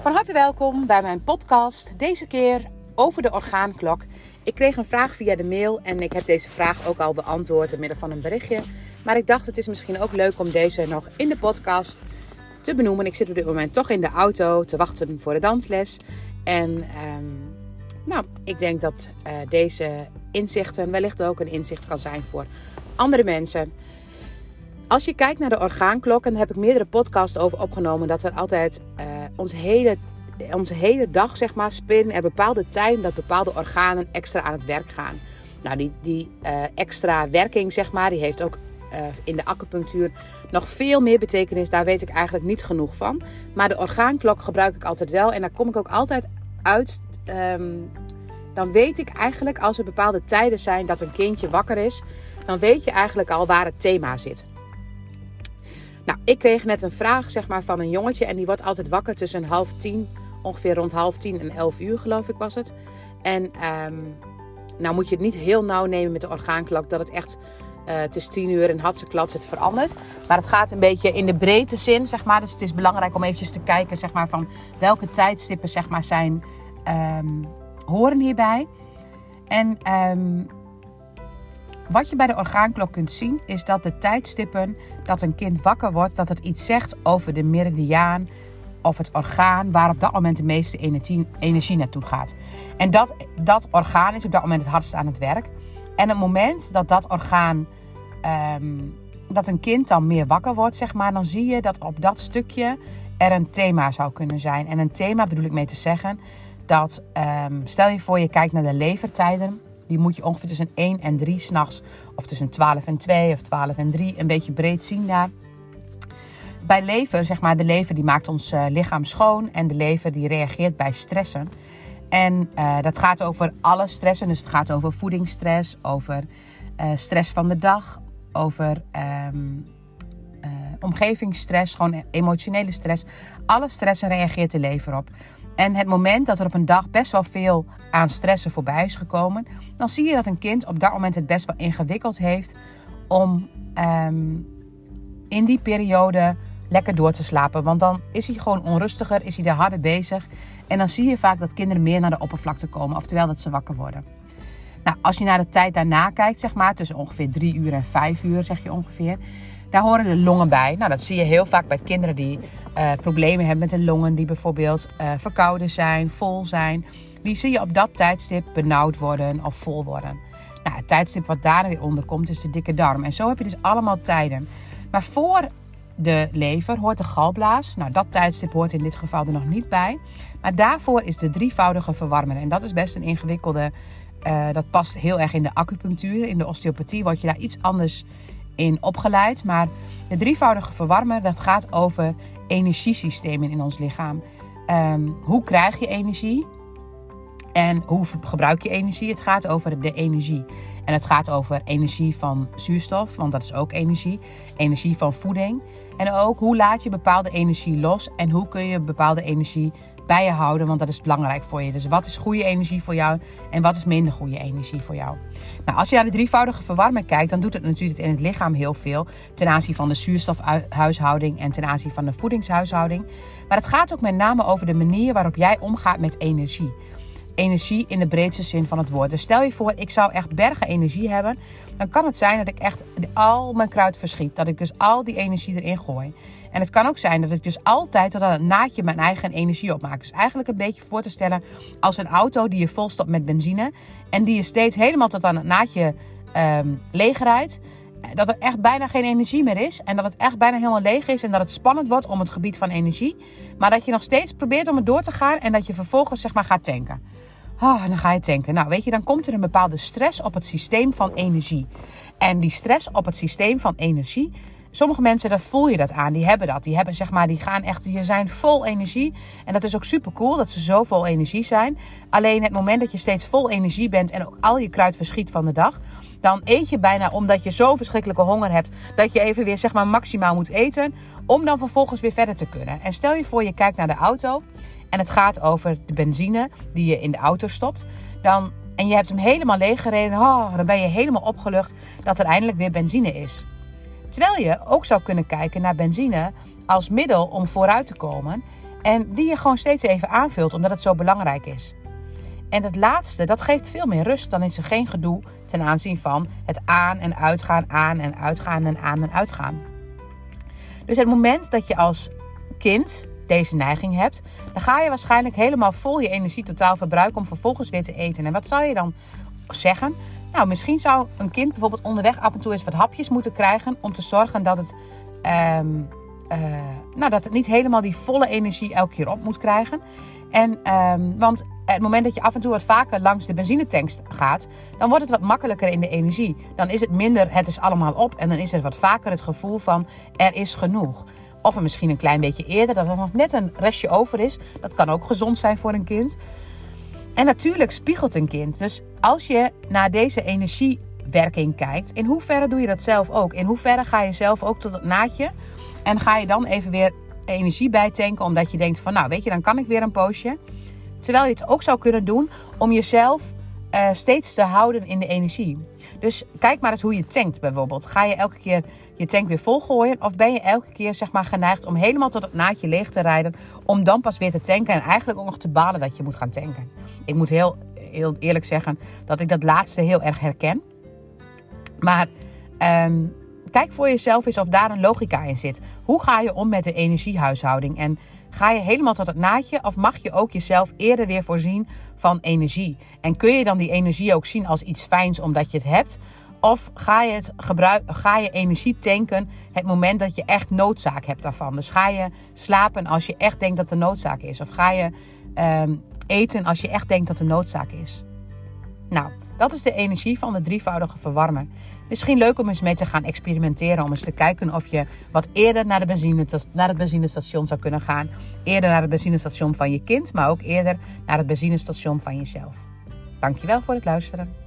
Van harte welkom bij mijn podcast. Deze keer over de orgaanklok. Ik kreeg een vraag via de mail en ik heb deze vraag ook al beantwoord door middel van een berichtje. Maar ik dacht het is misschien ook leuk om deze nog in de podcast te benoemen. Ik zit op dit moment toch in de auto te wachten voor de dansles. En ehm, nou, ik denk dat uh, deze inzichten wellicht ook een inzicht kan zijn voor andere mensen. Als je kijkt naar de orgaanklok, en daar heb ik meerdere podcasts over opgenomen, dat er altijd uh, onze, hele, onze hele dag, zeg maar, spinnen er bepaalde tijden dat bepaalde organen extra aan het werk gaan. Nou, die, die uh, extra werking, zeg maar, die heeft ook uh, in de acupunctuur nog veel meer betekenis. Daar weet ik eigenlijk niet genoeg van. Maar de orgaanklok gebruik ik altijd wel en daar kom ik ook altijd uit. Um, dan weet ik eigenlijk als er bepaalde tijden zijn dat een kindje wakker is, dan weet je eigenlijk al waar het thema zit. Nou, ik kreeg net een vraag zeg maar, van een jongetje en die wordt altijd wakker tussen half tien, ongeveer rond half tien en elf uur geloof ik was het. En um, nou moet je het niet heel nauw nemen met de orgaanklok, dat het echt, uh, het is tien uur en hatseklats het verandert. Maar het gaat een beetje in de breedte zin, zeg maar. Dus het is belangrijk om eventjes te kijken, zeg maar, van welke tijdstippen, zeg maar, zijn, um, horen hierbij. En um, wat je bij de orgaanklok kunt zien is dat de tijdstippen dat een kind wakker wordt, dat het iets zegt over de meridiaan of het orgaan waar op dat moment de meeste energie, energie naartoe gaat. En dat, dat orgaan is op dat moment het hardst aan het werk. En het moment dat dat orgaan, um, dat een kind dan meer wakker wordt, zeg maar, dan zie je dat op dat stukje er een thema zou kunnen zijn. En een thema bedoel ik mee te zeggen dat, um, stel je voor je kijkt naar de levertijden die moet je ongeveer tussen 1 en 3 s'nachts, of tussen 12 en 2 of 12 en 3, een beetje breed zien daar. Bij lever, zeg maar, de lever die maakt ons uh, lichaam schoon en de lever die reageert bij stressen. En uh, dat gaat over alle stressen, dus het gaat over voedingsstress, over uh, stress van de dag, over um, omgevingsstress, gewoon emotionele stress. Alle stressen reageert de lever op. En het moment dat er op een dag best wel veel aan stressen voorbij is gekomen, dan zie je dat een kind op dat moment het best wel ingewikkeld heeft om um, in die periode lekker door te slapen. Want dan is hij gewoon onrustiger, is hij er harder bezig. En dan zie je vaak dat kinderen meer naar de oppervlakte komen, oftewel dat ze wakker worden. Nou, als je naar de tijd daarna kijkt, zeg maar, tussen ongeveer drie uur en vijf uur, zeg je ongeveer, daar horen de longen bij. Nou, dat zie je heel vaak bij kinderen die uh, problemen hebben met de longen, die bijvoorbeeld uh, verkouden zijn, vol zijn. Die zie je op dat tijdstip benauwd worden of vol worden. Nou, het tijdstip wat daar weer onder komt is de dikke darm. En zo heb je dus allemaal tijden. Maar voor de lever hoort de galblaas. Nou, dat tijdstip hoort in dit geval er nog niet bij. Maar daarvoor is de drievoudige verwarmer. En dat is best een ingewikkelde. Uh, dat past heel erg in de acupunctuur. In de osteopathie word je daar iets anders in opgeleid. Maar de drievoudige verwarmer, dat gaat over energiesystemen in ons lichaam. Um, hoe krijg je energie? En hoe gebruik je energie? Het gaat over de energie. En het gaat over energie van zuurstof, want dat is ook energie. Energie van voeding. En ook hoe laat je bepaalde energie los en hoe kun je bepaalde energie bij je houden, want dat is belangrijk voor je. Dus wat is goede energie voor jou en wat is minder goede energie voor jou? Nou, als je naar de drievoudige verwarming kijkt, dan doet het natuurlijk in het lichaam heel veel ten aanzien van de zuurstofhuishouding en ten aanzien van de voedingshuishouding. Maar het gaat ook met name over de manier waarop jij omgaat met energie energie in de breedste zin van het woord. Dus stel je voor, ik zou echt bergen energie hebben. Dan kan het zijn dat ik echt al mijn kruid verschiet. Dat ik dus al die energie erin gooi. En het kan ook zijn dat ik dus altijd tot aan het naadje mijn eigen energie opmaak. Dus eigenlijk een beetje voor te stellen als een auto die je volstopt met benzine. En die je steeds helemaal tot aan het naadje um, leegrijdt dat er echt bijna geen energie meer is. En dat het echt bijna helemaal leeg is. En dat het spannend wordt om het gebied van energie. Maar dat je nog steeds probeert om het door te gaan. En dat je vervolgens zeg maar gaat tanken. Oh, dan ga je tanken. Nou, weet je, dan komt er een bepaalde stress op het systeem van energie. En die stress op het systeem van energie. Sommige mensen, daar voel je dat aan. Die hebben dat. Die hebben zeg maar, die gaan echt, die zijn vol energie. En dat is ook super cool dat ze zo vol energie zijn. Alleen het moment dat je steeds vol energie bent en ook al je kruid verschiet van de dag dan eet je bijna omdat je zo verschrikkelijke honger hebt dat je even weer zeg maar maximaal moet eten om dan vervolgens weer verder te kunnen. En stel je voor je kijkt naar de auto en het gaat over de benzine die je in de auto stopt, dan en je hebt hem helemaal leeggereden, oh, dan ben je helemaal opgelucht dat er eindelijk weer benzine is. Terwijl je ook zou kunnen kijken naar benzine als middel om vooruit te komen. En die je gewoon steeds even aanvult, omdat het zo belangrijk is. En het laatste, dat geeft veel meer rust. Dan is er geen gedoe ten aanzien van het aan en uitgaan, aan en uitgaan en aan en uitgaan. Dus het moment dat je als kind deze neiging hebt, dan ga je waarschijnlijk helemaal vol je energie totaal verbruiken om vervolgens weer te eten. En wat zou je dan zeggen? Nou, misschien zou een kind bijvoorbeeld onderweg af en toe eens wat hapjes moeten krijgen om te zorgen dat het, ehm, eh, nou, dat het niet helemaal die volle energie elke keer op moet krijgen. En, um, want het moment dat je af en toe wat vaker langs de benzinetanks gaat, dan wordt het wat makkelijker in de energie. Dan is het minder, het is allemaal op en dan is er wat vaker het gevoel van er is genoeg. Of misschien een klein beetje eerder, dat er nog net een restje over is. Dat kan ook gezond zijn voor een kind. En natuurlijk spiegelt een kind. Dus als je naar deze energiewerking kijkt, in hoeverre doe je dat zelf ook? In hoeverre ga je zelf ook tot het naadje? En ga je dan even weer energie bijtanken, omdat je denkt van, nou weet je, dan kan ik weer een poosje. Terwijl je het ook zou kunnen doen om jezelf uh, steeds te houden in de energie. Dus kijk maar eens hoe je tankt bijvoorbeeld. Ga je elke keer je tank weer volgooien? Of ben je elke keer zeg maar, geneigd om helemaal tot het naadje leeg te rijden... om dan pas weer te tanken en eigenlijk ook nog te balen dat je moet gaan tanken? Ik moet heel, heel eerlijk zeggen dat ik dat laatste heel erg herken. Maar um, kijk voor jezelf eens of daar een logica in zit. Hoe ga je om met de energiehuishouding? En Ga je helemaal tot het naadje of mag je ook jezelf eerder weer voorzien van energie? En kun je dan die energie ook zien als iets fijns omdat je het hebt? Of ga je, het gebruik, ga je energie tanken het moment dat je echt noodzaak hebt daarvan? Dus ga je slapen als je echt denkt dat er noodzaak is? Of ga je ehm, eten als je echt denkt dat er noodzaak is? Nou, dat is de energie van de drievoudige verwarmer. Misschien leuk om eens mee te gaan experimenteren. Om eens te kijken of je wat eerder naar, de benzine, naar het benzinestation zou kunnen gaan. Eerder naar het benzinestation van je kind, maar ook eerder naar het benzinestation van jezelf. Dankjewel voor het luisteren.